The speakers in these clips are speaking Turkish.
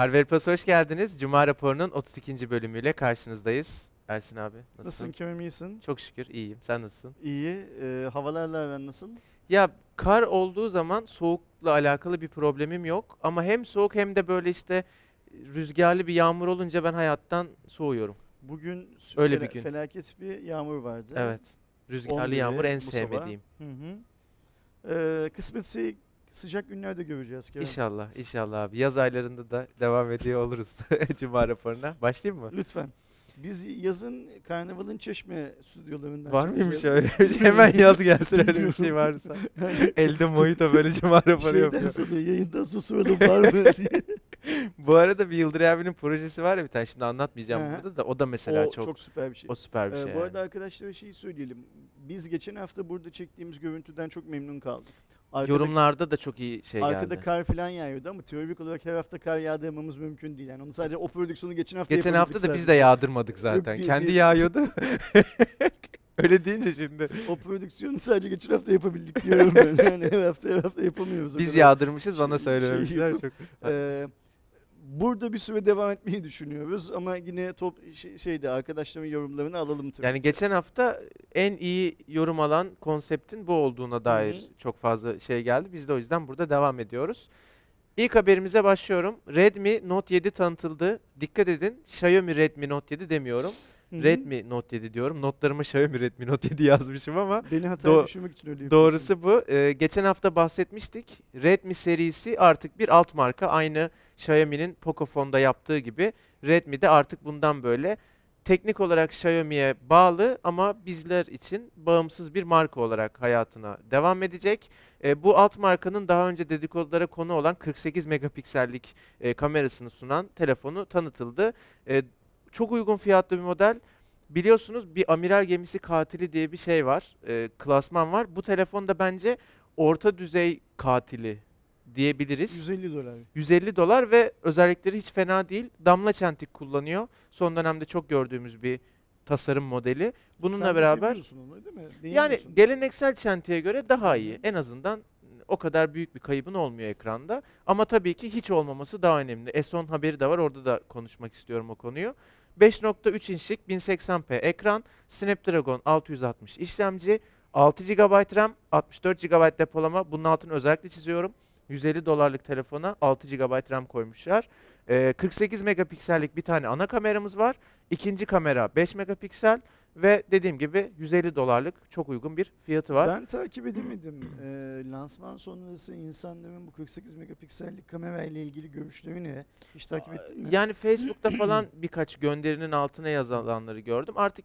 Harvard Plus hoş geldiniz. Cuma raporunun 32. bölümüyle karşınızdayız. Ersin abi nasılsın? Nasılsın Kerem iyisin? Çok şükür iyiyim. Sen nasılsın? İyi. Ee, havalarla aran nasıl? Ya kar olduğu zaman soğukla alakalı bir problemim yok. Ama hem soğuk hem de böyle işte rüzgarlı bir yağmur olunca ben hayattan soğuyorum. Bugün Öyle bir gün. felaket bir yağmur vardı. Evet. Rüzgarlı 11'i yağmur en bu sabah. sevmediğim. Hı hı. Ee, kısmetse sıcak günlerde göreceğiz Kerem. İnşallah, inşallah abi. Yaz aylarında da devam ediyor oluruz Cuma raporuna. Başlayayım mı? Lütfen. Biz yazın karnavalın çeşme stüdyolarından Var mıymış öyle şey? Hemen yaz gelsin öyle bir şey varsa. Yani Elde mojito böyle Cuma raporu şeyden yapıyor. sonra yayından sonra soralım var mı diye. Bu arada bir Yıldıray abinin projesi var ya bir tane şimdi anlatmayacağım hı. burada da o da mesela o çok, çok, süper bir şey. o süper bir Ee, şey. bu yani. arada arkadaşlara şeyi söyleyelim. Biz geçen hafta burada çektiğimiz görüntüden çok memnun kaldık. Arkada Yorumlarda da çok iyi şey Arkada geldi. kar falan yağıyordu ama teorik olarak her hafta kar yağdırmamız mümkün değil. Yani onu sadece o prodüksiyonu geçen hafta Geçen hafta da biz de yağdırmadık zaten. bir- Kendi bir- yağıyordu. Öyle deyince şimdi O prodüksiyonu sadece geçen hafta yapabildik diyorum ben. Yani her hafta her hafta yapamıyoruz. biz yağdırmışız bana şey- söylememişler şey çok. Ee, burada bir süre devam etmeyi düşünüyoruz ama yine top şey, şeyde arkadaşların yorumlarını alalım tabii. Yani geçen hafta en iyi yorum alan konseptin bu olduğuna dair hı. çok fazla şey geldi. Biz de o yüzden burada devam ediyoruz. İlk haberimize başlıyorum. Redmi Note 7 tanıtıldı. Dikkat edin Xiaomi Redmi Note 7 demiyorum. Hı hı. Redmi Note 7 diyorum. Notlarıma Xiaomi Redmi Note 7 yazmışım ama Beni hataya Do- düşürmek için öyle yapıyorsun. doğrusu bu. Ee, geçen hafta bahsetmiştik. Redmi serisi artık bir alt marka. Aynı Xiaomi'nin Pocofone'da yaptığı gibi Redmi de artık bundan böyle teknik olarak Xiaomi'ye bağlı ama bizler için bağımsız bir marka olarak hayatına devam edecek. Ee, bu alt markanın daha önce dedikodulara konu olan 48 megapiksellik e, kamerasını sunan telefonu tanıtıldı. E, çok uygun fiyatlı bir model. Biliyorsunuz bir amiral gemisi katili diye bir şey var. e, klasman var. Bu telefon da bence orta düzey katili diyebiliriz. 150 dolar. 150 dolar ve özellikleri hiç fena değil. Damla çentik kullanıyor. Son dönemde çok gördüğümüz bir tasarım modeli. Bununla Sen de beraber onu değil mi? yani geleneksel çentiğe göre daha iyi. En azından o kadar büyük bir kaybın olmuyor ekranda. Ama tabii ki hiç olmaması daha önemli. S10 haberi de var. Orada da konuşmak istiyorum o konuyu. 5.3 inçlik 1080p ekran, Snapdragon 660 işlemci, 6 GB RAM, 64 GB depolama. Bunun altını özellikle çiziyorum. 150 dolarlık telefona 6 GB RAM koymuşlar. Ee, 48 megapiksellik bir tane ana kameramız var. İkinci kamera 5 megapiksel ve dediğim gibi 150 dolarlık çok uygun bir fiyatı var. Ben takip edemedim. Ee, lansman sonrası insanların bu 48 megapiksellik kamera ile ilgili görüşlerini hiç takip ettin mi? Yani Facebook'ta falan birkaç gönderinin altına yazılanları gördüm. Artık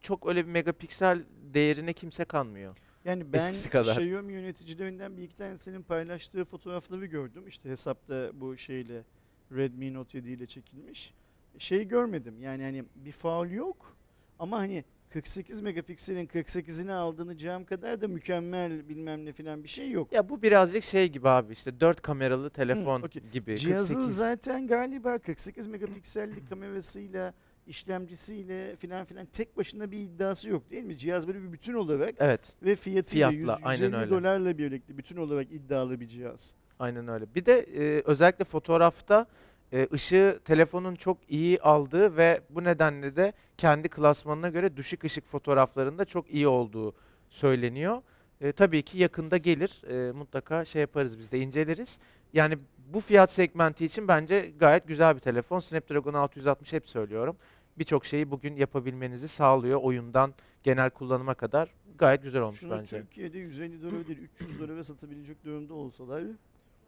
çok öyle bir megapiksel değerine kimse kanmıyor. Yani ben eskisi kadar. Xiaomi yöneticilerinden bir iki tanesinin paylaştığı fotoğrafları gördüm. İşte hesapta bu şeyle Redmi Note 7 ile çekilmiş. Şey görmedim. Yani hani bir faul yok ama hani 48 megapikselin 48'ini aldığını cam kadar da mükemmel bilmem ne filan bir şey yok. Ya bu birazcık şey gibi abi işte 4 kameralı telefon okey. gibi. Cihazın 48. zaten galiba 48 megapiksellik kamerasıyla işlemcisiyle filan filan tek başına bir iddiası yok değil mi? Cihaz böyle bir bütün olarak Evet, ve fiyatıyla Fiyatla, 100, aynen 150 öyle. dolarla birlikte bütün olarak iddialı bir cihaz. aynen öyle. Bir de e, özellikle fotoğrafta e, ışığı telefonun çok iyi aldığı ve bu nedenle de kendi klasmanına göre düşük ışık fotoğraflarında çok iyi olduğu söyleniyor. E, tabii ki yakında gelir. E, mutlaka şey yaparız biz de inceleriz. Yani bu fiyat segmenti için bence gayet güzel bir telefon. Snapdragon 660 hep söylüyorum. Birçok şeyi bugün yapabilmenizi sağlıyor. Oyundan genel kullanıma kadar gayet güzel olmuş Şunu bence. Türkiye'de 150 dolar değil 300 dolara satabilecek durumda olsalar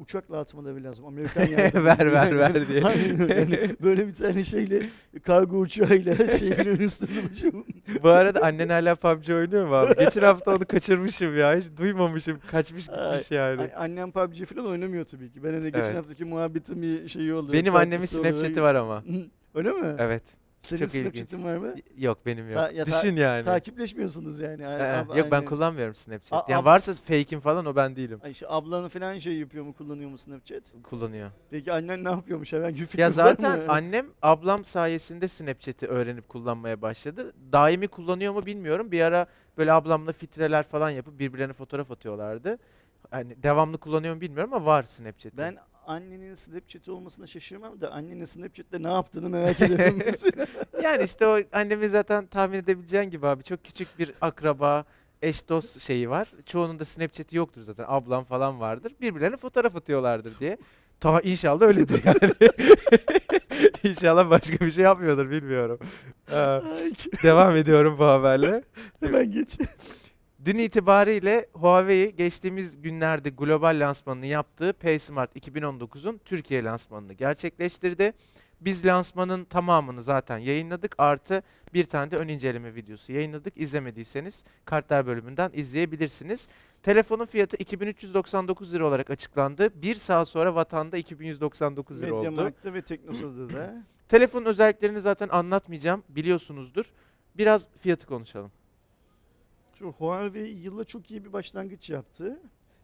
uçakla atmaları lazım. Amerikan yardım. Ver, ver, ver diye. Yani böyle bir tane şeyle kargo uçağıyla şeyin üstünde başım. Bu arada annen hala PUBG oynuyor mu abi? Geçen hafta onu kaçırmışım ya. Hiç duymamışım. Kaçmış gitmiş yani. Ay- Annem PUBG falan oynamıyor tabii ki. Ben hani geçen Evet. haftaki muhabbetin bir şeyi oldu. Benim annemin olarak- Snapchat'i var ama. Öyle mi? Evet. Senin çok ilginç. Snapchat'in var mı? Yok benim yok. Ta- ya ta- Düşün yani. Takipleşmiyorsunuz yani. Ee, Ab- yok ben kullanmıyorum Snapchat. A- yani varsa fake'im falan o ben değilim. Ay işte ablanı falan şey yapıyor mu kullanıyor mu Snapchat? Kullanıyor. Peki annen ne yapıyormuş herhangi bir fikrin Ya var zaten mı? annem ablam sayesinde Snapchat'i öğrenip kullanmaya başladı. Daimi kullanıyor mu bilmiyorum. Bir ara böyle ablamla fitreler falan yapıp birbirlerine fotoğraf atıyorlardı. Hani devamlı kullanıyor mu bilmiyorum ama var Snapchat'i. Ben annenin Snapchat olmasına şaşırmam da annenin Snapchat'te ne yaptığını merak ederim. Yani işte o annemin zaten tahmin edebileceğin gibi abi çok küçük bir akraba, eş dost şeyi var. Çoğunun da Snapchat'i yoktur zaten. Ablam falan vardır. Birbirlerine fotoğraf atıyorlardır diye. Ta inşallah öyledir yani. inşallah başka bir şey yapmıyordur bilmiyorum. Ee, devam ediyorum bu haberle. Hemen geç. Dün itibariyle Huawei geçtiğimiz günlerde global lansmanını yaptığı P Smart 2019'un Türkiye lansmanını gerçekleştirdi. Biz lansmanın tamamını zaten yayınladık. Artı bir tane de ön inceleme videosu yayınladık. İzlemediyseniz kartlar bölümünden izleyebilirsiniz. Telefonun fiyatı 2399 lira olarak açıklandı. Bir saat sonra vatanda 2199 lira oldu. Mediamarkt'ta ve Teknosa'da da. Telefonun özelliklerini zaten anlatmayacağım. Biliyorsunuzdur. Biraz fiyatı konuşalım. Huawei yıla çok iyi bir başlangıç yaptı.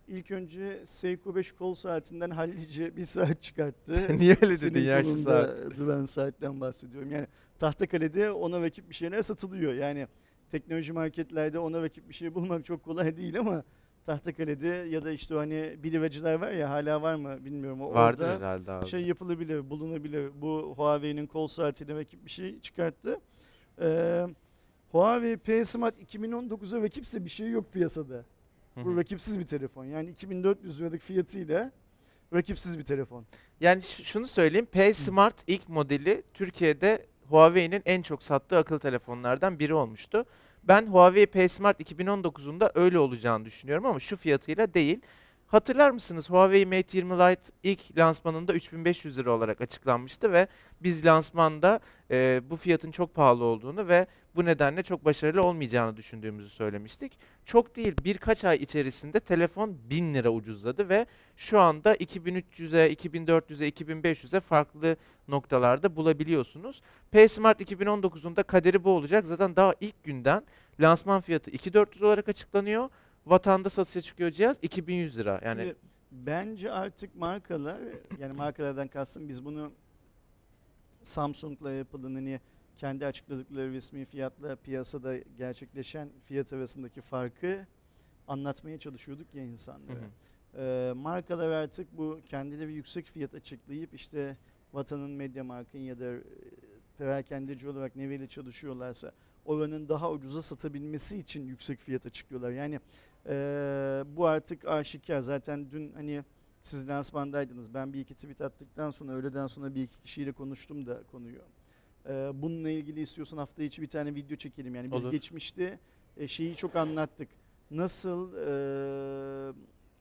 İlk önce Seiko 5 kol saatinden hallice bir saat çıkarttı. Niye öyle dedin yaşlı saat? duran saatten bahsediyorum. Yani Tahtakale'de ona rakip bir şeyler satılıyor. Yani teknoloji marketlerde ona rakip bir şey bulmak çok kolay değil ama Tahtakale'de ya da işte hani bilivacılar var ya hala var mı bilmiyorum. O Vardır orada herhalde abi. şey yapılabilir, bulunabilir. Bu Huawei'nin kol saatine rakip bir şey çıkarttı. Ee, Huawei P Smart 2019'a rakipse bir şey yok piyasada. Hı Bu rakipsiz bir telefon. Yani 2400 liralık fiyatıyla rakipsiz bir telefon. Yani şunu söyleyeyim. P Smart ilk modeli Türkiye'de Huawei'nin en çok sattığı akıllı telefonlardan biri olmuştu. Ben Huawei P Smart 2019'un da öyle olacağını düşünüyorum ama şu fiyatıyla değil. Hatırlar mısınız Huawei Mate 20 Lite ilk lansmanında 3500 lira olarak açıklanmıştı ve biz lansmanda e, bu fiyatın çok pahalı olduğunu ve bu nedenle çok başarılı olmayacağını düşündüğümüzü söylemiştik. Çok değil birkaç ay içerisinde telefon 1000 lira ucuzladı ve şu anda 2300'e, 2400'e, 2500'e farklı noktalarda bulabiliyorsunuz. P Smart 2019'un da kaderi bu olacak. Zaten daha ilk günden lansman fiyatı 2400 olarak açıklanıyor. Vatanda satışa çıkıyor cihaz 2100 lira. Yani Şimdi bence artık markalar yani markalardan kastım biz bunu Samsung'la Apple'ın hani kendi açıkladıkları resmi fiyatla piyasada gerçekleşen fiyat arasındaki farkı anlatmaya çalışıyorduk ya Hı insanlara. hı. Ee, markalar artık bu kendileri yüksek fiyat açıklayıp işte vatanın medya markın ya da perakendeci olarak neyle çalışıyorlarsa oranın daha ucuza satabilmesi için yüksek fiyat açıklıyorlar. Yani e, bu artık aşikar. Zaten dün hani siz lansmandaydınız. Ben bir iki tweet attıktan sonra öğleden sonra bir iki kişiyle konuştum da konuyu. E, bununla ilgili istiyorsan hafta içi bir tane video çekelim. Yani biz Olur. geçmişte e, şeyi çok anlattık. Nasıl e,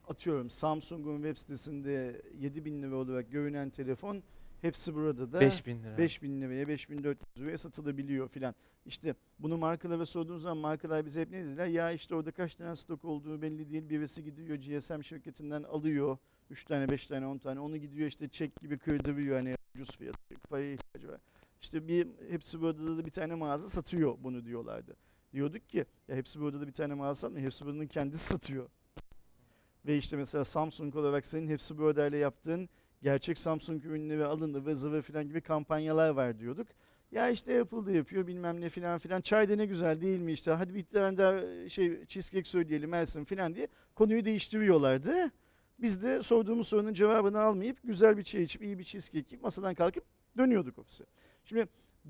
atıyorum Samsung'un web sitesinde 7000 lira olarak görünen telefon hepsi burada da 5000 lira. 5000 liraya 5400 liraya satılabiliyor filan. İşte bunu markalara sorduğunuz zaman markalar bize hep ne dediler? Ya işte orada kaç tane stok olduğu belli değil. Birisi gidiyor GSM şirketinden alıyor. 3 tane 5 tane 10 tane onu gidiyor işte çek gibi kırdırıyor hani ucuz fiyatı paraya ihtiyacı var. İşte bir hepsi burada da bir tane mağaza satıyor bunu diyorlardı. Diyorduk ki ya hepsi burada da bir tane mağaza satmıyor. Hepsi buranın kendisi satıyor. Ve işte mesela Samsung olarak senin hepsi burada ile yaptığın gerçek Samsung ürünleri alındı ve zıvı filan gibi kampanyalar var diyorduk. Ya işte da yapıyor bilmem ne filan filan. Çay da ne güzel değil mi işte. Hadi bir tane daha şey cheesecake söyleyelim Ersin filan diye konuyu değiştiriyorlardı. Biz de sorduğumuz sorunun cevabını almayıp güzel bir çay içip iyi bir cheesecake yiyip masadan kalkıp dönüyorduk ofise. Şimdi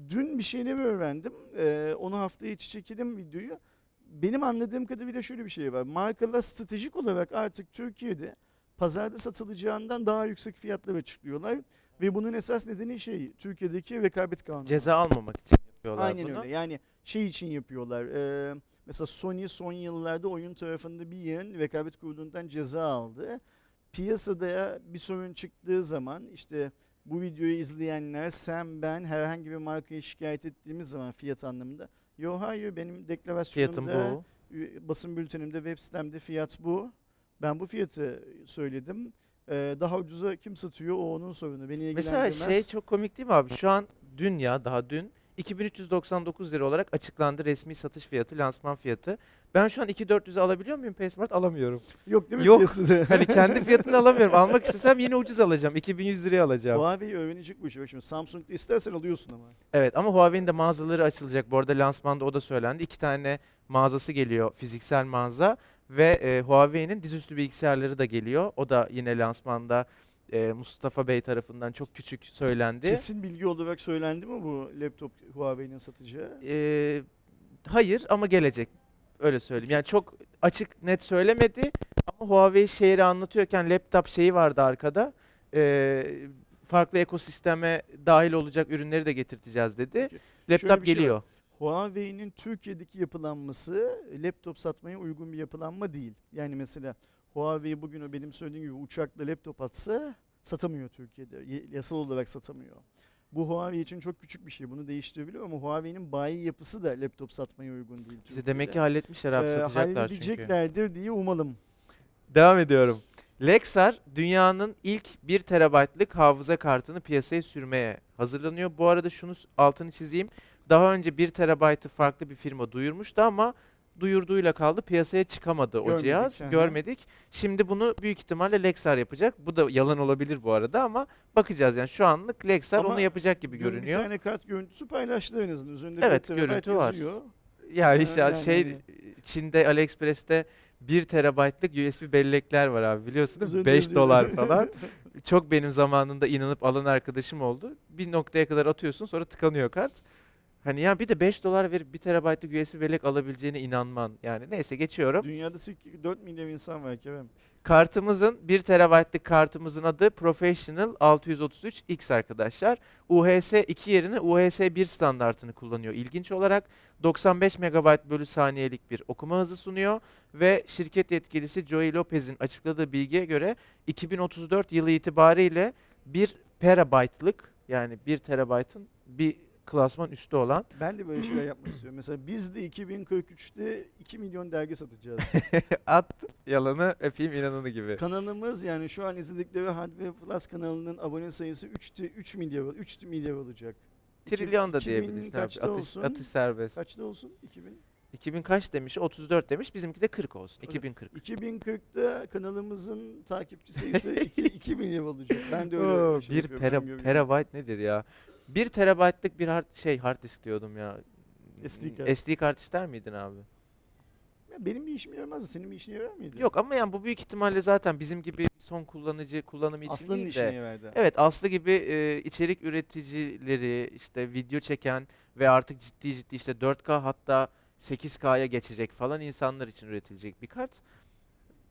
dün bir şeyleri öğrendim. Ee, onu haftaya içi çekelim videoyu. Benim anladığım kadarıyla şöyle bir şey var. Markalar stratejik olarak artık Türkiye'de pazarda satılacağından daha yüksek fiyatlar açıklıyorlar. Ve bunun esas nedeni şey Türkiye'deki rekabet kanunu. Ceza almamak için yapıyorlar Aynen bunu. öyle. Yani şey için yapıyorlar. Ee, mesela Sony son yıllarda oyun tarafında bir yığın rekabet kurulundan ceza aldı. Piyasada bir sorun çıktığı zaman işte bu videoyu izleyenler sen ben herhangi bir markayı şikayet ettiğimiz zaman fiyat anlamında yo hayır benim deklarasyonumda. Ü- basın bültenimde web sitemde fiyat bu. Ben bu fiyatı söyledim. Ee, daha ucuza kim satıyor o onun sorunu. Beni Mesela ilgilendirmez. şey çok komik değil mi abi? Şu an dün ya daha dün 2399 lira olarak açıklandı resmi satış fiyatı, lansman fiyatı. Ben şu an 2400'e alabiliyor muyum Paysmart? Alamıyorum. Yok değil mi Yok. piyasada? Hani kendi fiyatını alamıyorum. Almak istesem yine ucuz alacağım. 2100 liraya alacağım. Huawei öğrenecek bu işi. Şimdi Samsung'da istersen alıyorsun ama. Evet ama Huawei'nin de mağazaları açılacak. Bu arada lansmanda o da söylendi. İki tane mağazası geliyor, fiziksel mağaza ve e, Huawei'nin dizüstü bilgisayarları da geliyor. O da yine lansmanda e, Mustafa Bey tarafından çok küçük söylendi. Kesin bilgi olarak söylendi mi bu laptop Huawei'nin satacağı? E, hayır ama gelecek. Öyle söyleyeyim. Yani çok açık net söylemedi ama Huawei şehri anlatıyorken laptop şeyi vardı arkada. E, farklı ekosisteme dahil olacak ürünleri de getirteceğiz dedi. Peki, Laptop şey var. Huawei'nin Türkiye'deki yapılanması laptop satmaya uygun bir yapılanma değil. Yani mesela Huawei bugün o benim söylediğim gibi uçakla laptop atsa satamıyor Türkiye'de. Yasal olarak satamıyor. Bu Huawei için çok küçük bir şey. Bunu değiştirebilir ama Huawei'nin bayi yapısı da laptop satmaya uygun değil. İşte Türkiye'de. demek ki halletmişler abi Ee, satacaklar çünkü. halledeceklerdir diye umalım. Devam ediyorum. Lexar dünyanın ilk 1 terabaytlık hafıza kartını piyasaya sürmeye hazırlanıyor. Bu arada şunu altını çizeyim. Daha önce 1 terabaytı farklı bir firma duyurmuştu ama duyurduğuyla kaldı. Piyasaya çıkamadı o Görmedik, cihaz. aha. Görmedik. Şimdi bunu büyük ihtimalle Lexar yapacak. Bu da yalan olabilir bu arada ama bakacağız yani şu anlık Lexar Ama onu yapacak gibi görünüyor. Bir tane kart görüntüsü paylaştı en azından. Üzerinde Evet, bir görüntü var. yazıyor. Ya işte Yani- şey yani- Çin'de AliExpress'te 1 terabaytlık USB bellekler var abi biliyorsun değil mi? Üzerinde 5 yazıyor. dolar falan. Çok benim zamanında inanıp alan arkadaşım oldu. Bir noktaya kadar atıyorsun sonra tıkanıyor kart. Hani ya bir de 5 dolar verip 1 terabaytlık USB bellek alabileceğine inanman. Yani neyse geçiyorum. Dünyada sik- 4 milyon insan var Kerem. Kartımızın 1 terabaytlık kartımızın adı Professional 633X arkadaşlar. UHS 2 yerine UHS 1 standartını kullanıyor. İlginç olarak 95 MB bölü saniyelik bir okuma hızı sunuyor ve şirket yetkilisi Joey Lopez'in açıkladığı bilgiye göre 2034 yılı itibariyle 1 perabaytlık yani 1 terabaytın bir klasman üstü olan Ben de böyle şeyler yapmak istiyorum. Mesela biz de 2043'te 2 milyon dergi satacağız. at yalanı öpeyim inananı gibi. Kanalımız yani şu an izledikleri Hardware Plus kanalının abone sayısı 3, 3 milyar 3 milyar olacak. Trilyon da 2000 diyebilirsin abi. kaçta Atış, olsun? atış serbest. Kaçta olsun? 2000. 2000 kaç demiş? 34 demiş. Bizimki de 40 olsun. Öyle. 2040. 2040'ta kanalımızın takipçi sayısı 2, 2 milyar olacak. Ben de öyle Oo, şey bir pera, terabayt nedir ya? 1 terabaytlık bir hard, şey hard disk diyordum ya. SD kart. SD kart ister miydin abi? Ya benim bir işime yaramazdı. Senin bir işine yarar mıydı? Yok ama yani bu büyük ihtimalle zaten bizim gibi son kullanıcı kullanımı için Aslanın değil işine de. yarardı. Evet Aslı gibi e, içerik üreticileri işte video çeken ve artık ciddi ciddi işte 4K hatta 8K'ya geçecek falan insanlar için üretilecek bir kart.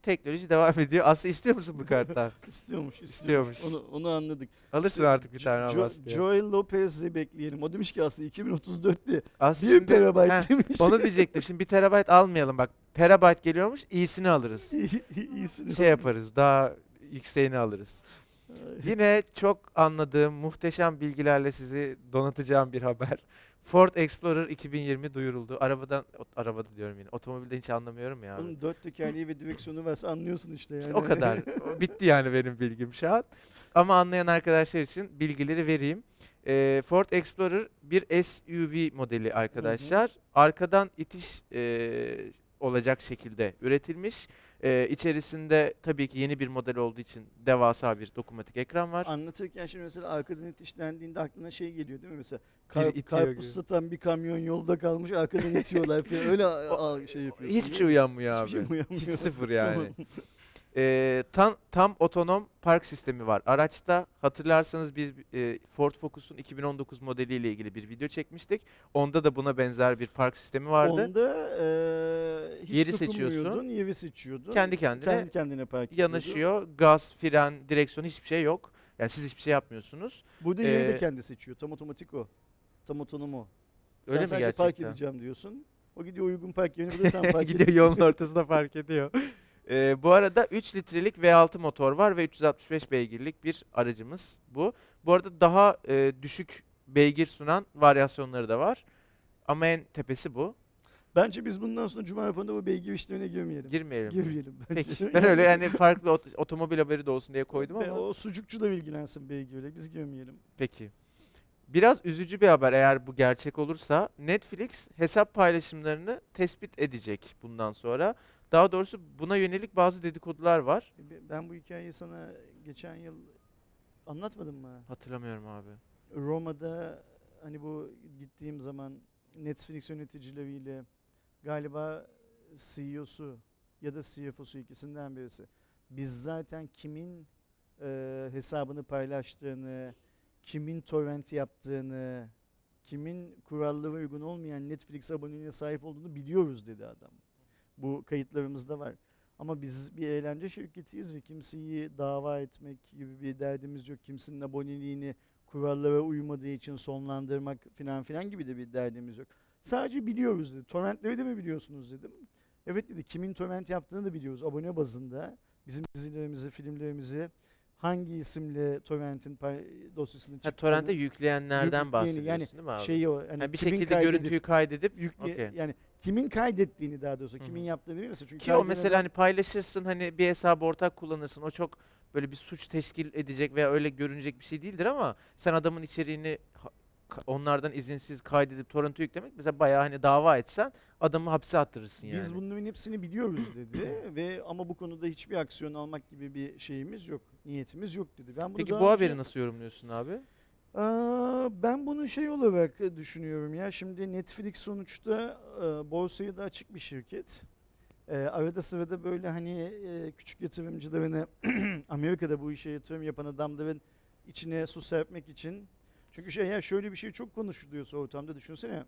Teknoloji devam ediyor. Aslı istiyor musun bu karttan? İstiyormuş, İstiyormuş. istiyormuş. Onu, onu anladık. Alırsın artık bir tane Jo- Abbas diye. Joel Lopez'i bekleyelim. O demiş ki aslında 2034'te Aslı 1 şimdi- terabayt Heh, demiş. Onu diyecektim. Şimdi bir terabayt almayalım bak. Perabayt geliyormuş. iyisini alırız. İyisini. Şey yaparız. Daha yükseğini alırız. Yine çok anladığım muhteşem bilgilerle sizi donatacağım bir haber. Ford Explorer 2020 duyuruldu. Arabadan o- arabada diyorum yine. Otomobilde hiç anlamıyorum ya. Onun dört tekerleği ve direksiyonu varsa anlıyorsun işte yani. İşte o kadar. O Bitti yani benim bilgim şu an. Ama anlayan arkadaşlar için bilgileri vereyim. Ee, Ford Explorer bir SUV modeli arkadaşlar. Arkadan itiş e, olacak şekilde üretilmiş. Ee, içerisinde tabii ki yeni bir model olduğu için devasa bir dokunmatik ekran var. Anlatırken şimdi mesela arkadan itişlendiğinde aklına şey geliyor değil mi mesela? Kar, itiyor karpuz gibi. satan bir kamyon yolda kalmış arkadan itiyorlar falan öyle a- a- şey yapıyorsun. Hiçbir şey uyanmıyor abi. Hiçbir şey uyanmıyor. Hiç sıfır yani. Tamam. Ee, tam, tam otonom park sistemi var. Araçta hatırlarsanız biz e, Ford Focus'un 2019 modeliyle ilgili bir video çekmiştik. Onda da buna benzer bir park sistemi vardı. Onda eee hiç Yeri seçiyorsun. Yeri seçiyordun. Kendi kendine Kendi kendine park ediyordu. Yanaşıyor. Gaz, fren, direksiyon hiçbir şey yok. Yani siz hiçbir şey yapmıyorsunuz. Burada yeri Ee, de kendi seçiyor. Tam otomatik o. Tam otonom o. Öyle Sen mi sadece gerçekten? park edeceğim diyorsun. O gidiyor uygun park yerine park Gidiyor yolun ortasında fark ediyor. Ee, bu arada 3 litrelik V6 motor var ve 365 beygirlik bir aracımız bu. Bu arada daha e, düşük beygir sunan varyasyonları da var. Ama en tepesi bu. Bence biz bundan sonra Cuma raporunda bu beygir işlerine girmeyelim. Girmeyelim. Girmeyelim. bence. Peki. Ben öyle yani farklı ot- otomobil haberi de olsun diye koydum ama O sucukçu da ilgilensin beygirle. Biz girmeyelim. peki. Biraz üzücü bir haber eğer bu gerçek olursa. Netflix hesap paylaşımlarını tespit edecek bundan sonra. Daha doğrusu buna yönelik bazı dedikodular var. E, be- Ben bu hikayeyi sana geçen yıl anlatmadım mı? Hatırlamıyorum abi. Roma'da hani bu gittiğim zaman Netflix yöneticileriyle galiba CEO'su ya da CFO'su ikisinden birisi. Biz zaten kimin e, hesabını paylaştığını, kimin torrent yaptığını, kimin kurallara uygun olmayan Netflix aboneliğine sahip olduğunu biliyoruz dedi adam. Bu kayıtlarımızda var. Ama biz bir eğlence şirketiyiz ve kimseyi dava etmek gibi bir derdimiz yok. Kimsenin aboneliğini kurallara uymadığı için sonlandırmak filan filan gibi de bir derdimiz yok. Sadece biliyoruz dedi. Torrentleri de mi biliyorsunuz dedim. Evet dedi. Kimin torrent yaptığını da biliyoruz abone bazında. Bizim dizilerimizi, filmlerimizi hangi isimle torrentin dosyasını Ha, çıktığını. torrente yükleyenlerden bahsediyorsun yani değil mi abi? şeyi o hani Ha, bir şekilde kaydedip- görüntüyü kaydedip yükle Okey. yani kimin kaydettiğini daha doğrusu kimin yaptığını değil mesela çünkü Ki o mesela hani paylaşırsın hani bir hesabı ortak kullanırsın. O çok böyle bir suç teşkil edecek veya öyle görünecek bir şey değildir ama sen adamın içeriğini onlardan izinsiz kaydedip torrent'e yüklemek mesela bayağı hani dava etsen adamı hapse attırırsın yani. Biz bunların hepsini biliyoruz dedi ve ama bu konuda hiçbir aksiyon almak gibi bir şeyimiz yok. Niyetimiz yok dedi. Ben bunu Peki bu önce- haberi nasıl yorumluyorsun abi? Ben bunu şey olarak düşünüyorum ya. Şimdi Netflix sonuçta e, borsaya da açık bir şirket. E, arada sırada böyle hani e, küçük yatırımcılarını Amerika'da bu işe yatırım yapan adamların içine su serpmek için. Çünkü şey ya şöyle bir şey çok konuşuluyorsa ortamda düşünsene.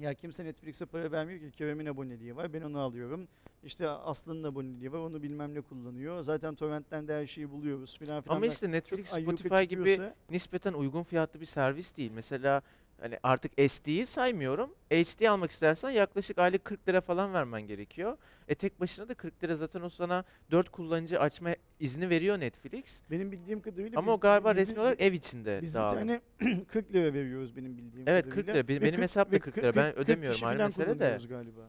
Ya kimse Netflix'e para vermiyor ki Kerem'in aboneliği var ben onu alıyorum. İşte Aslı'nın aboneliği var onu bilmem ne kullanıyor. Zaten torrentten de her şeyi buluyoruz filan filan. Ama işte Netflix, Spotify gibi nispeten uygun fiyatlı bir servis değil. Mesela hani artık SD'yi saymıyorum. HD almak istersen yaklaşık aylık 40 lira falan vermen gerekiyor. E tek başına da 40 lira zaten o sana 4 kullanıcı açma izni veriyor Netflix. Benim bildiğim kadarıyla Ama biz- o galiba biz bir- resmi olarak ev içinde Biz bir dağılıyor. tane 40 lira veriyoruz benim bildiğim Evet, kadarıyla. 40 lira. Benim- Ve benim hesap da ve 40 lira. Ben 40 ödemiyorum, ayrı mesele de. galiba.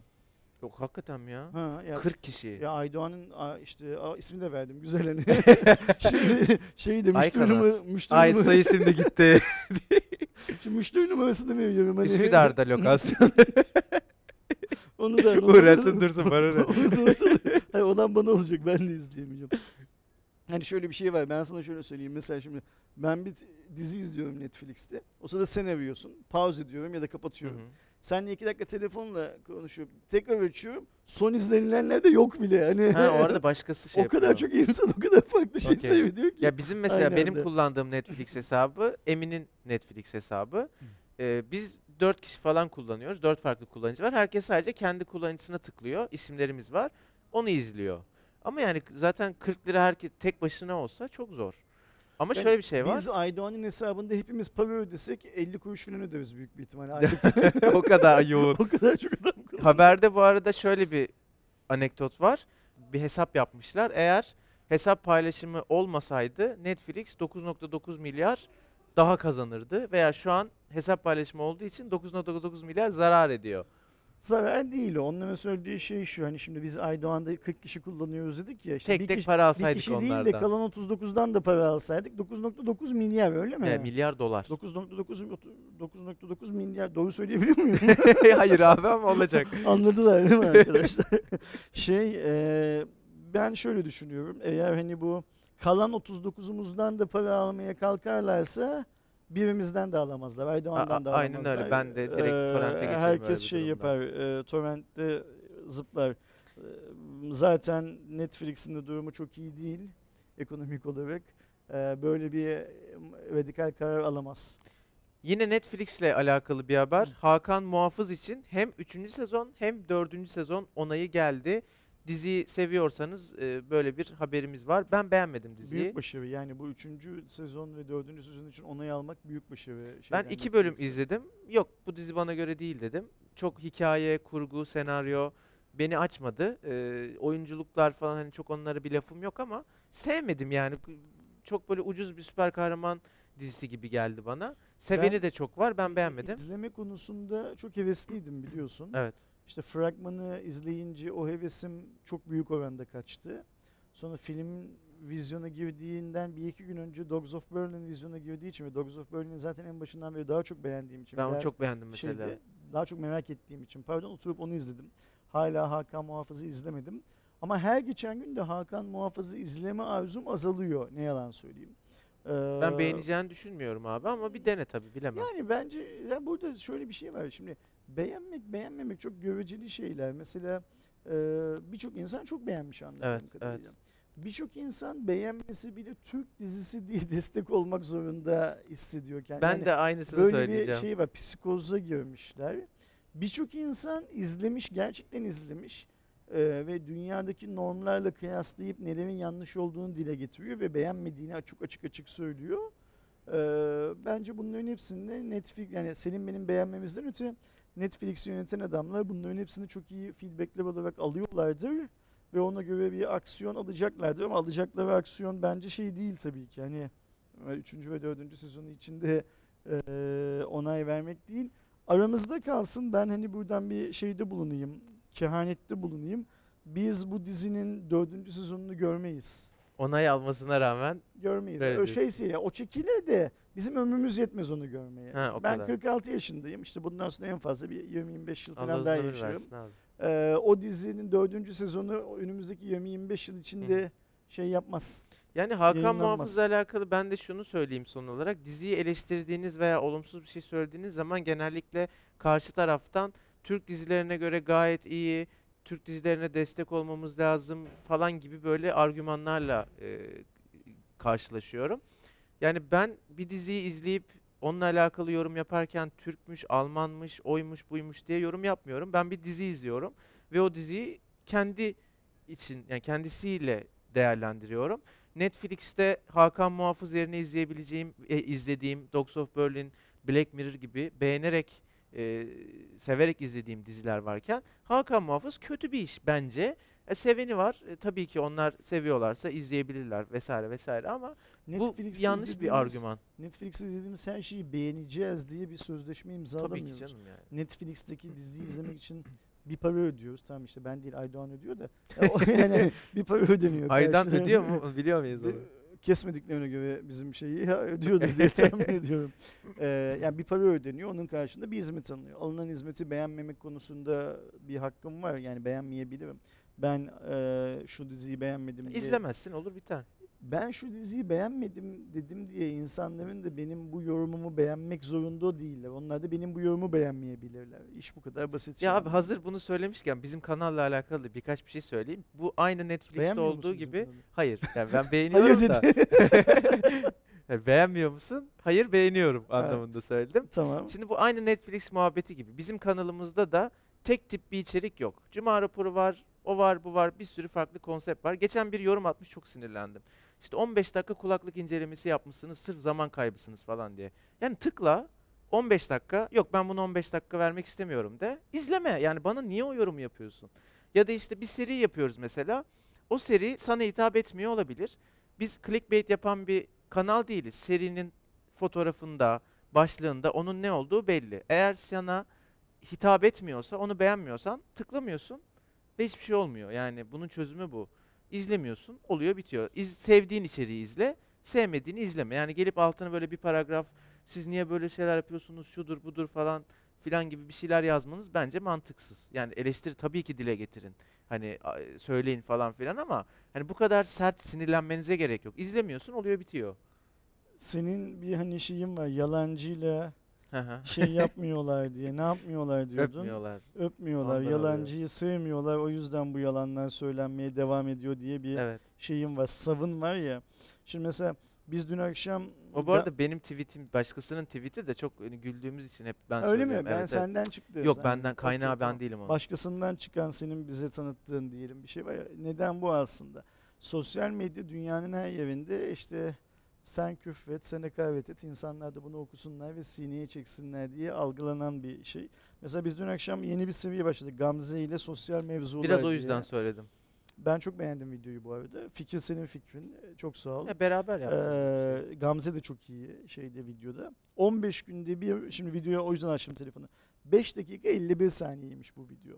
Yok hakikaten mi ya? Ha, ya, 40 kişi. Ya Aydoğan'ın işte a, ismini de verdim güzel hani. Şimdi şeyi de Ay müşteri, kanat. numara, müşteri, Ay numara- sayı şimdi gitti. şimdi müşteri numarasını veriyorum hani. Üsküdar'da lokasyon. Onu da Uğraşsın dursun bana ne? Hayır olan bana olacak ben de izleyemeyeceğim. Hani şöyle bir şey var ben sana şöyle söyleyeyim mesela şimdi ben bir dizi izliyorum Netflix'te. O sırada sen arıyorsun. Pause ediyorum ya da Hı kapatıyorum. hı. Seninle iki dakika telefonla konuşuyorum. Tekrar açıyorum. Son izlenilenler de yok bile. Hani ha o arada başkası şey o kadar yapıyor. çok insan o kadar farklı şey Okey. seyrediyor ki. Ya bizim mesela Aynı benim anda. kullandığım Netflix hesabı Emin'in Netflix hesabı. Ee, biz dört kişi falan kullanıyoruz. Dört farklı kullanıcı var. Herkes sadece kendi kullanıcısına tıklıyor. İsimlerimiz var. Onu izliyor. Ama yani zaten 40 lira herkes tek başına olsa çok zor. Ama Ben- şöyle bir şey var. Biz Aydoğan'ın hesabında hepimiz para ödesek 50 kuruş falan öderiz büyük bir ihtimalle. Aylık. o kadar yoğun. o kadar çok adam kullanıyor. Haberde bu arada şöyle bir anekdot var. Bir hesap yapmışlar. Eğer hesap paylaşımı olmasaydı Netflix 9.9 milyar daha kazanırdı veya şu an hesap paylaşımı olduğu için 9.9 milyar zarar ediyor. Zarar değil. Onların söylediği şey şu. Hani şimdi biz Aydoğan'da 40 kişi kullanıyoruz dedik ya. Işte Tek bir tek kişi, para bir alsaydık kişi değil de onlardan. kalan 39'dan da para alsaydık 9.9 milyar öyle mi? Yani milyar dolar. 9.9 9.9 milyar doğru söyleyebiliyor muyum? Hayır abi ama olacak. Anladılar değil mi arkadaşlar? şey e, ben şöyle düşünüyorum. Eğer hani bu kalan 39'umuzdan da para almaya kalkarlarsa birimizden de alamazlar. Aydoğan'dan A- da aynen alamazlar. öyle. Ben de direkt Ee, torrente geçerim Herkes şey yapar. E, torrentte zıplar. E, zaten Netflix'in de durumu çok iyi değil ekonomik olarak. E, böyle bir e, radikal karar alamaz. Yine Netflix ile alakalı bir haber. Hakan Muhafız için hem 3. sezon hem 4. sezon onayı geldi. Diziyi seviyorsanız e, böyle bir haberimiz var. Ben beğenmedim diziyi. Büyük başarı yani bu üçüncü sezon ve dördüncü sezon için onay almak büyük başarı. Ben iki bölüm Netflix'e. izledim. Yok bu dizi bana göre değil dedim. Çok hikaye, kurgu, senaryo beni açmadı. Ee, oyunculuklar falan hani çok onlara bir lafım yok ama sevmedim yani. Çok böyle ucuz bir süper kahraman dizisi gibi geldi bana. Seveni Ben- de çok var. Ben beğenmedim. İzleme konusunda çok hevesliydim biliyorsun. Evet. İşte fragmanı izleyince o hevesim çok büyük oranda kaçtı. Sonra film vizyona girdiğinden bir iki gün önce Dogs of Berlin vizyona girdiği için ve Dogs of Berlin'i zaten en başından beri daha çok beğendiğim için. Ben onu çok beğendim mesela. şeyde daha çok merak ettiğim için pardon oturup onu izledim. Hala Hakan Muhafız'ı izlemedim. Ama her geçen gün de Hakan Muhafız'ı izleme arzum azalıyor. Ne yalan söyleyeyim. Ben Ee, beğeneceğini düşünmüyorum abi ama bir dene tabii bilemem. Yani bence ya burada şöyle bir şey var. Şimdi beğenmek beğenmemek çok göreceli şeyler. Mesela e, birçok insan çok beğenmiş anladığım Evet, kadarıyla. birçok insan beğenmesi bile Türk dizisi diye destek olmak zorunda hissediyor kendini. Ben Yani de aynısını böyle söyleyeceğim. bir şey var psikoza girmişler. Birçok insan izlemiş gerçekten izlemiş Ee, ve dünyadaki normlarla kıyaslayıp nelerin yanlış olduğunu dile getiriyor ve beğenmediğini açık açık açık söylüyor. Ee, bence bunların hepsinde Netflix yani senin benim beğenmemizden öte Netflix yöneten adamlar bunların hepsini çok iyi feedbackler olarak alıyorlardır ve ona göre bir aksiyon alacaklardır ama alacakları aksiyon bence şey değil tabii ki hani 3. ve 4. sezonu içinde e, onay vermek değil. Aramızda kalsın ben hani buradan bir şeyde bulunayım, kehanette bulunayım. Biz bu dizinin 4. sezonunu görmeyiz. Onay almasına rağmen Görmeyiz. Öyle o diyorsun. şeyse ya o çekilir de bizim ömrümüz yetmez onu görmeye. Ha, o ben kadar. 46 yaşındayım. İşte bundan sonra en fazla bir 20-25 yıl Allah falan daha yaşarım. Ee, o dizinin dördüncü sezonu önümüzdeki 20-25 yıl içinde şey yapmaz. Yani Hakan. Muhafız'la alakalı ben de şunu söyleyeyim son olarak. Diziyi eleştirdiğiniz veya olumsuz bir şey söylediğiniz zaman genellikle karşı taraftan Türk dizilerine göre gayet iyi, Türk dizilerine destek olmamız lazım falan gibi böyle argümanlarla e, karşılaşıyorum. Yani ben bir diziyi izleyip onunla alakalı yorum yaparken Türkmüş, Almanmış, oymuş, buymuş diye yorum yapmıyorum. Ben bir dizi izliyorum ve o diziyi kendi için yani kendisiyle değerlendiriyorum. Netflix'te Hakan Muhafız yerine izleyebileceğim, e, izlediğim Dogs of Berlin, Black Mirror gibi beğenerek, e, severek izlediğim diziler varken Hakan Muhafız kötü bir iş bence. E, seveni var. E, tabii ki onlar seviyorlarsa izleyebilirler vesaire vesaire ama bu Netflix'te yanlış bir argüman. Netflix'te izlediğimiz her şeyi beğeneceğiz diye bir sözleşme Tabii imzalamıyoruz. ki canım yani. Netflix'teki diziyi izlemek için bir para ödüyoruz. Tamam işte ben değil Aydoğan ödüyor da. Yani bir para ödemiyor. Aydan ödüyor mu? Biliyor muyuz onu? Kesmediklerine göre bizim şeyi ya ödüyordur diye tahmin ediyorum. Ee, yani bir para ödeniyor. Onun karşılığında bir hizmet alınıyor. Alınan hizmeti beğenmemek konusunda bir hakkım var. Yani beğenmeyebilirim. Ben e, şu diziyi beğenmedim diye. İzlemezsin olur biter. Ben şu diziyi beğenmedim dedim diye insanların da benim bu yorumumu beğenmek zorunda değiller. Onlar da benim bu yorumu beğenmeyebilirler. İş bu kadar basit. Ya şey. abi hazır bunu söylemişken bizim kanalla alakalı da birkaç bir şey söyleyeyim. Bu aynı Netflix'te Beğenmiyor olduğu musun bizim gibi. kanalı? Hayır. Yani ben beğeniyorum Hayır da. dedi. Yani beğenmiyor musun? Hayır beğeniyorum anlamında söyledim. tamam. Şimdi bu aynı Netflix muhabbeti gibi. Bizim kanalımızda da tek tip bir içerik yok. Cuma raporu var, o var, bu var, bir sürü farklı konsept var. Geçen bir yorum atmış çok sinirlendim. İşte 15 dakika kulaklık incelemesi yapmışsınız sırf zaman kaybısınız falan diye. Yani tıkla 15 dakika, yok ben bunu 15 dakika vermek istemiyorum de. İzleme yani bana niye o yorumu yapıyorsun? Ya da işte bir seri yapıyoruz mesela. O seri sana hitap etmiyor olabilir. Biz clickbait yapan bir kanal değiliz. Serinin fotoğrafında, başlığında onun ne olduğu belli. Eğer sana hitap etmiyorsa, onu beğenmiyorsan tıklamıyorsun ve hiçbir şey olmuyor. Yani bunun çözümü bu. İzlemiyorsun, oluyor bitiyor. İz, sevdiğin içeriği izle, sevmediğini izleme. Yani gelip altına böyle bir paragraf, siz niye böyle şeyler yapıyorsunuz, şudur budur falan filan gibi bir şeyler yazmanız bence mantıksız. Yani eleştiri tabii ki dile getirin. Hani söyleyin falan filan ama hani bu kadar sert sinirlenmenize gerek yok. İzlemiyorsun, oluyor bitiyor. Senin bir hani şeyin var yalancıyla. Şey yapmıyorlar diye. Ne yapmıyorlar diyordun? Öpmüyorlar. Öpmüyorlar. Ondan Yalancıyı sevmiyorlar. O yüzden bu yalanlar söylenmeye devam ediyor diye bir Evet. şeyim var. Savın var ya. Şimdi mesela biz dün akşam O bu Da- arada benim tweetim, başkasının tweeti de çok hani güldüğümüz için hep ben öyle mi? söylüyorum. Ben Evet, evet. senden çıktı. Yok Sen- benden kaynağı ben tamam. değilim onun. Başkasından çıkan senin bize tanıttığın diyelim bir şey var ya. Neden bu aslında? Sosyal medya dünyanın her yerinde işte sen küfret, sen hakaret et, insanlar da bunu okusunlar ve sineye çeksinler diye algılanan bir şey. Mesela biz dün akşam yeni bir seviye başladık. Gamze ile sosyal mevzular Biraz o diye. yüzden söyledim. Ben çok beğendim videoyu bu arada. Fikir senin fikrin. Ee, Çok sağ ol. Ya beraber yaptık. Ee, Gamze de çok iyi şeyde videoda. 15 günde bir şimdi videoya o yüzden açtım telefonu. 5 dakika 51 saniyeymiş bu video.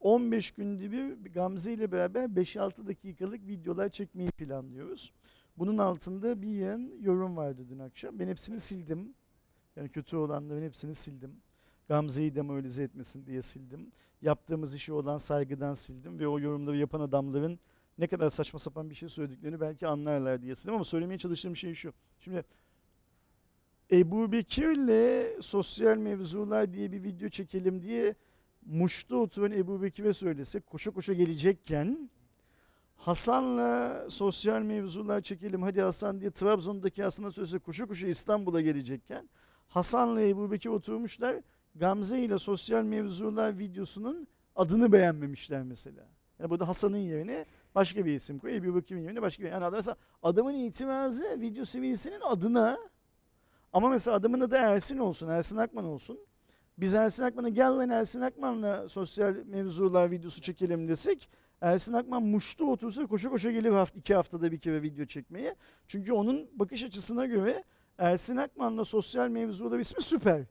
15 günde bir Gamze ile beraber 5-6 dakikalık videolar çekmeyi planlıyoruz. Bunun altında bir yığın yorum vardı dün akşam. Ben hepsini sildim. Yani kötü olanların hepsini sildim. Gamze'yi demoralize etmesin diye sildim. Yaptığımız işe olan saygıdan sildim ve o yorumları yapan adamların ne kadar saçma sapan bir şey söylediklerini belki anlarlar diye sildim ama söylemeye çalıştığım şey şu. Şimdi Ebu Bekir'le sosyal mevzular diye bir video çekelim diye Muş'ta oturan Ebu Bekir'e söylesek koşa koşa gelecekken Hasan'la sosyal mevzular çekelim. Hadi Hasan diye Trabzon'daki aslında sözü koşu koşu İstanbul'a gelecekken Hasan'la Ebu Bekir oturmuşlar. Gamze ile sosyal mevzular videosunun adını beğenmemişler mesela. Yani burada Hasan'ın yerine başka bir isim koy. Ebu Bekir'in yerine başka bir Yani adam mesela adamın itirazı video seviyesinin adına ama mesela adamın adı Ersin olsun, Ersin Akman olsun. Biz Ersin Akman'a gel lan Ersin Akman'la sosyal mevzular videosu çekelim desek Ersin Akman Muş'ta otursa koşa koşa gelir hafta, iki haftada bir kere video çekmeye. Çünkü onun bakış açısına göre Ersin Akman'la sosyal mevzular ismi süper.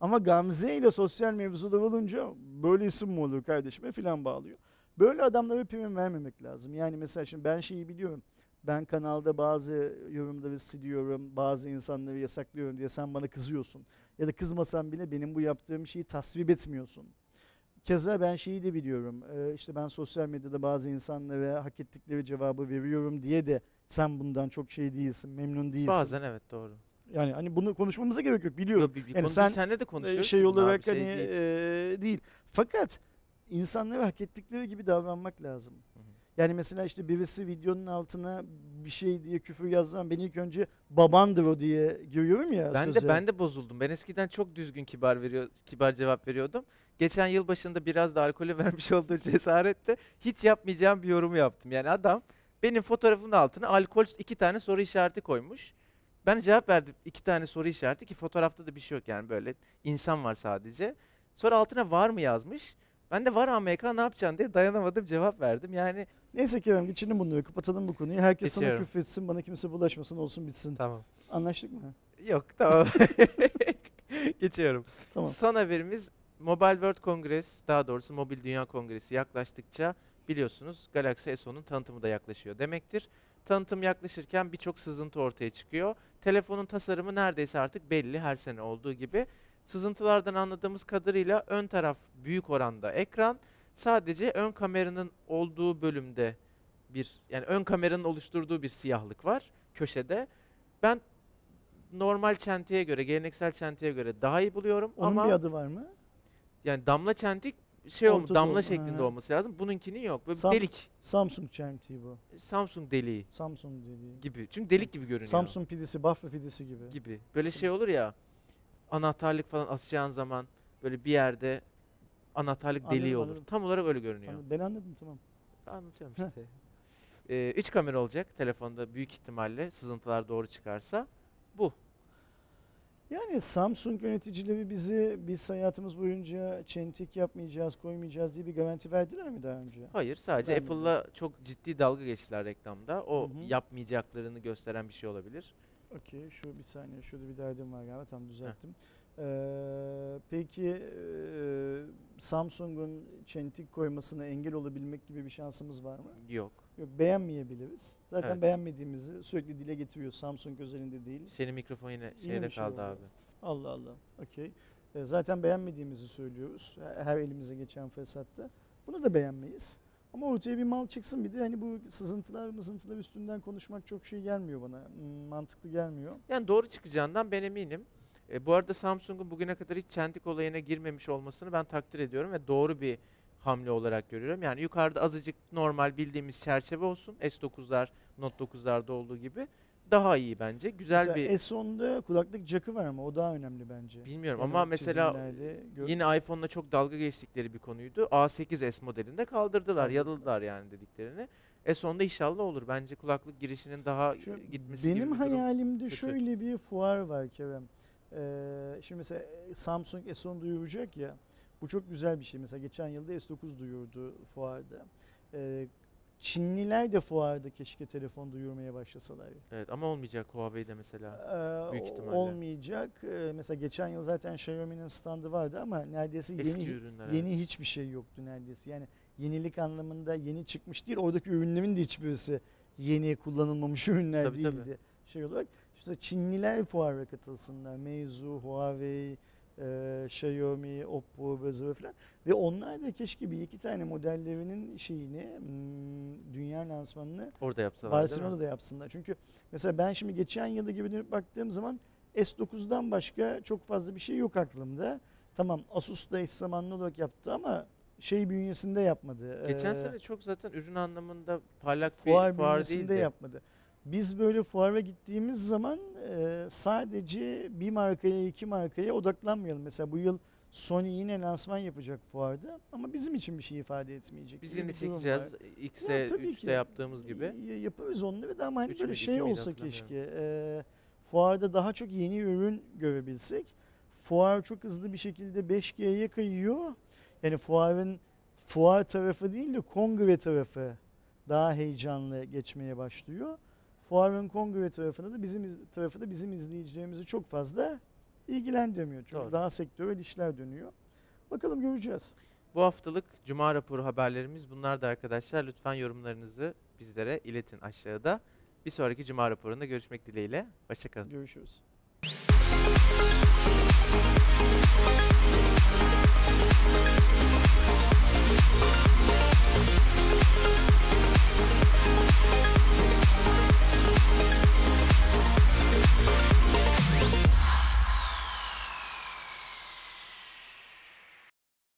Ama Gamze ile sosyal mevzular olunca böyle isim mi olur kardeşime filan bağlıyor. Böyle adamlara prim vermemek lazım. Yani mesela şimdi ben şeyi biliyorum. Ben kanalda bazı yorumları siliyorum, bazı insanları yasaklıyorum diye sen bana kızıyorsun. Ya da kızmasan bile benim bu yaptığım şeyi tasvip etmiyorsun. Keza ben şeyi de biliyorum. Ee, işte ben sosyal medyada bazı insanlara hak ettikleri cevabı veriyorum diye de sen bundan çok şey değilsin, memnun değilsin. Bazen evet doğru. Yani hani bunu konuşmamıza gerek yok biliyorum. Yok, bir, bir Yani sen, biz seninle de konuşuyoruz. şey olarak bir şey hani değil. e, değil. Fakat insanlara hak ettikleri gibi davranmak lazım. Hı hı. Yani mesela işte birisi videonun altına bir şey diye küfür yazsan ben ilk önce babandır o diye görüyorum ya Ben söze. de ben de bozuldum. Ben eskiden çok düzgün kibar veriyor kibar cevap veriyordum. Geçen yıl başında biraz da alkolü vermiş olduğu cesaretle hiç yapmayacağım bir yorum yaptım. Yani adam benim fotoğrafımın altına alkol iki tane soru işareti koymuş. Ben cevap verdim iki tane soru işareti ki fotoğrafta da bir şey yok yani böyle insan var sadece. Sonra altına var mı yazmış. Ben de var AMK ne yapacaksın diye dayanamadım cevap verdim. Yani Neyse Kerem geçelim bunları kapatalım bu konuyu. Herkes sana Geçiyorum. küfür etsin bana kimse bulaşmasın olsun bitsin. tamam. Anlaştık mı? Yok tamam. Geçiyorum. Tamam. Son haberimiz Mobile World Congress, daha doğrusu Mobil Dünya Kongresi yaklaştıkça biliyorsunuz Galaxy S10'un tanıtımı da yaklaşıyor demektir. Tanıtım yaklaşırken birçok sızıntı ortaya çıkıyor. Telefonun tasarımı neredeyse artık belli her sene olduğu gibi. Sızıntılardan anladığımız kadarıyla ön taraf büyük oranda ekran. Sadece ön kameranın olduğu bölümde bir yani ön kameranın oluşturduğu bir siyahlık var köşede. Ben normal çentiye göre, geleneksel çentiye göre daha iyi buluyorum Onun ama bir adı var mı? yani damla çentik şey olmuş, Ortada damla ol- şeklinde ha. olması lazım. Bununkinin yok. Böyle Sam- delik. Samsung çentiği bu. Samsung deliği Samsung dediği. gibi. Çünkü delik gibi görünüyor. Samsung pidesi, Bafra pidesi gibi. gibi. Böyle şey olur ya. Anahtarlık falan asacağın zaman böyle bir yerde anahtarlık Anladım, deliği olur. anladım. Tam olarak öyle görünüyor. Anladım, Ben anladım tamam. Anlatıyorum işte. Ee, üç kamera olacak telefonda büyük ihtimalle sızıntılar doğru çıkarsa. Bu. Yani Samsung yöneticileri bizi biz hayatımız boyunca çentik yapmayacağız, koymayacağız diye bir garanti verdiler mi daha önce? Hayır sadece Vermedi. Apple'la çok ciddi dalga geçtiler reklamda. O Hı hı. yapmayacaklarını gösteren bir şey olabilir. Okey şu bir saniye şurada bir derdim var galiba tam düzelttim. Ee, peki e, Samsung'un çentik koymasına engel olabilmek gibi bir şansımız var mı? Yok. Yok beğenmeyebiliriz. Zaten Evet. beğenmediğimizi sürekli dile getiriyor Samsung özelinde değil. Senin mikrofon yine Yine şeyde bir şey kaldı oldu. abi. Allah Allah. Okey. Ee, zaten beğenmediğimizi söylüyoruz. Her- Her elimize geçen fırsatta. Bunu da beğenmeyiz. Ama ortaya bir mal çıksın bir de hani bu sızıntılar mızıntılar üstünden konuşmak çok şey gelmiyor bana. Hmm, Mantıklı gelmiyor. Yani doğru çıkacağından ben eminim. E, bu arada Samsung'un bugüne kadar hiç çentik olayına girmemiş olmasını ben takdir ediyorum ve doğru bir hamle olarak görüyorum. Yani yukarıda azıcık normal bildiğimiz çerçeve olsun. S9'lar, Note 9'larda olduğu gibi. Daha iyi bence. Güzel mesela bir S10'da kulaklık jackı var ama o daha önemli bence. bilmiyorum Yani ama mesela yine iPhone'la çok dalga geçtikleri bir konuydu. A8s modelinde kaldırdılar, yaladılar yani dediklerini. S10'da inşallah olur. Bence kulaklık girişinin daha Şu gitmesi benim gibi hayalimde kötü. şöyle bir fuar var Kerem. Ee, şimdi mesela Samsung S10 duyuracak ya. Bu çok güzel bir şey. Mesela geçen yılda S9 duyurdu fuarda. Ee, Çinliler de fuarda keşke telefon duyurmaya başlasalar. Evet ama olmayacak Huawei'de mesela. Ee, Büyük ihtimalle. Olmayacak. Ee, mesela geçen yıl zaten Xiaomi'nin standı vardı ama neredeyse Eski yeni ürünler. yeni hiçbir şey yoktu neredeyse. Yani yenilik anlamında yeni çıkmış değil. Oradaki ürünlerin de hiçbirisi yeni kullanılmamış ürünler Tabii, tabii. değildi. Şey olarak işte Çinliler fuara katılsınlar. Meizu, Huawei, e, Xiaomi, Oppo ve falan. Ve onlar da keşke bir iki tane modellerinin şeyini hmm, dünya lansmanını Orada yapsalar? Barcelona'da yapsınlar. Çünkü mesela ben şimdi geçen yılda gibi dönüp baktığım zaman S9'dan başka çok fazla bir şey yok aklımda. Tamam Asus da eş zamanlı olarak yaptı ama şey bünyesinde yapmadı. Geçen Ee, sene çok zaten ürün anlamında parlak fuar bir fuar değildi. yapmadı. Biz böyle fuara gittiğimiz zaman e, sadece bir markaya iki markaya odaklanmayalım. Mesela bu yıl Sony yine lansman yapacak fuarda ama bizim için bir şey ifade etmeyecek. Biz gibi yine bir durum çekeceğiz. var. X'e Ya tabii 3'te ki. yaptığımız gibi. Yaparız onları da ama hani böyle şey olsa keşke. e, fuarda daha çok yeni ürün görebilsek. Fuar çok hızlı bir şekilde 5G'ye kayıyor. Yani fuarın fuar tarafı değil de kongre tarafı daha heyecanlı geçmeye başlıyor. Fuarın kongre tarafında da bizim iz- tarafı da bizim izleyicilerimizi çok fazla ilgilendirmiyor. Çünkü Doğru. daha sektörel işler dönüyor. Bakalım göreceğiz. Bu haftalık Cuma raporu haberlerimiz bunlar da arkadaşlar. Lütfen yorumlarınızı bizlere iletin aşağıda. Bir sonraki Cuma raporunda görüşmek dileğiyle. Hoşçakalın. Görüşürüz. あ!